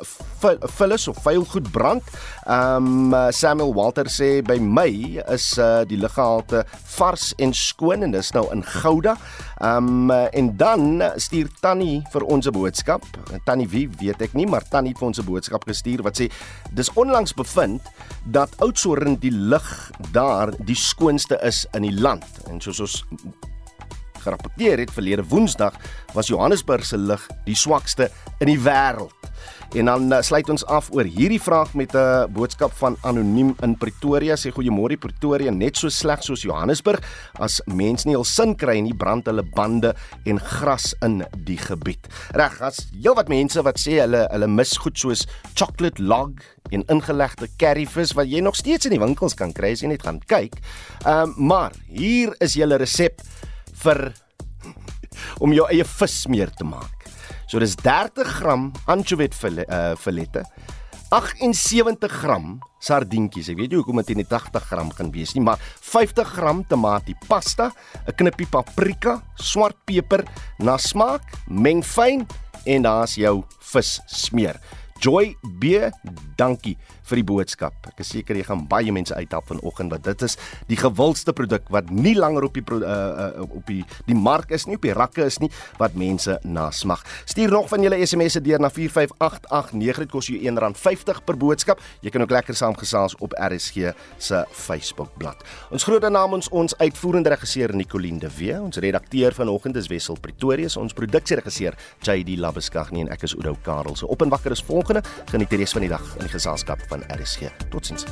vullis of vuil goed brand. Um uh, Samuel Walter sê by my is uh, die luggehalte vars en skoon en dis nou in Gouda. Um uh, en dan stuur Tannie vir ons 'n boodskap Tannie wie weet ek nie, maar Tannie het vir ons 'n boodskap gestuur wat sê dis onlangs bevind dat Oudtshoorn die lug daar die skoonste is in die land. En soos ons gerapporteer het verlede Woensdag was Johannesburg se lug die swakste in die wêreld. En dan uh, sluit ons af oor hierdie vraag met 'n uh, boodskap van anoniem in Pretoria. Sê goeiemôre Pretoria, net so sleg soos Johannesburg. As mens nie hul sin kry nie, brand hulle bande en gras in die gebied. Reg, as heelwat mense wat sê hulle hulle mis goed soos chocolate log en ingelegde curryvis wat jy nog steeds in die winkels kan kry as jy net gaan kyk. Ehm um, maar hier is julle resep vir om jou eie vismeer te maak. So dis 30 gram anchovy filette, uh, 78 gram sardientjies. Ek weet nie hoekom dit nie 80 gram gaan wees nie, maar 50 gram tamatie pasta, 'n knippie paprika, swart peper na smaak, meng fyn en daar's jou vis smeer. Joy B, dankie vir die boodskap. Ek is seker jy gaan baie mense uithelp vanoggend want dit is die gewildste produk wat nie langer op die uh, uh, op die die mark is nie, op die rakke is nie wat mense na smag. Stuur nog van julle SMS'e deur na 45889. Dit kos jou R1.50 per boodskap. Jy kan ook lekker saamgesels op RSG se Facebookblad. Ons groet namens ons uitvoerende regisseur Nicoline de Wee, ons redakteur vanoggend is Wessel Pretorius, ons produksieregisseur JD Labuskaghni en ek is Oudo Karel. So op en wakker is volgende. Geniet die res van die dag in die geselskap van RSG. Totsiens.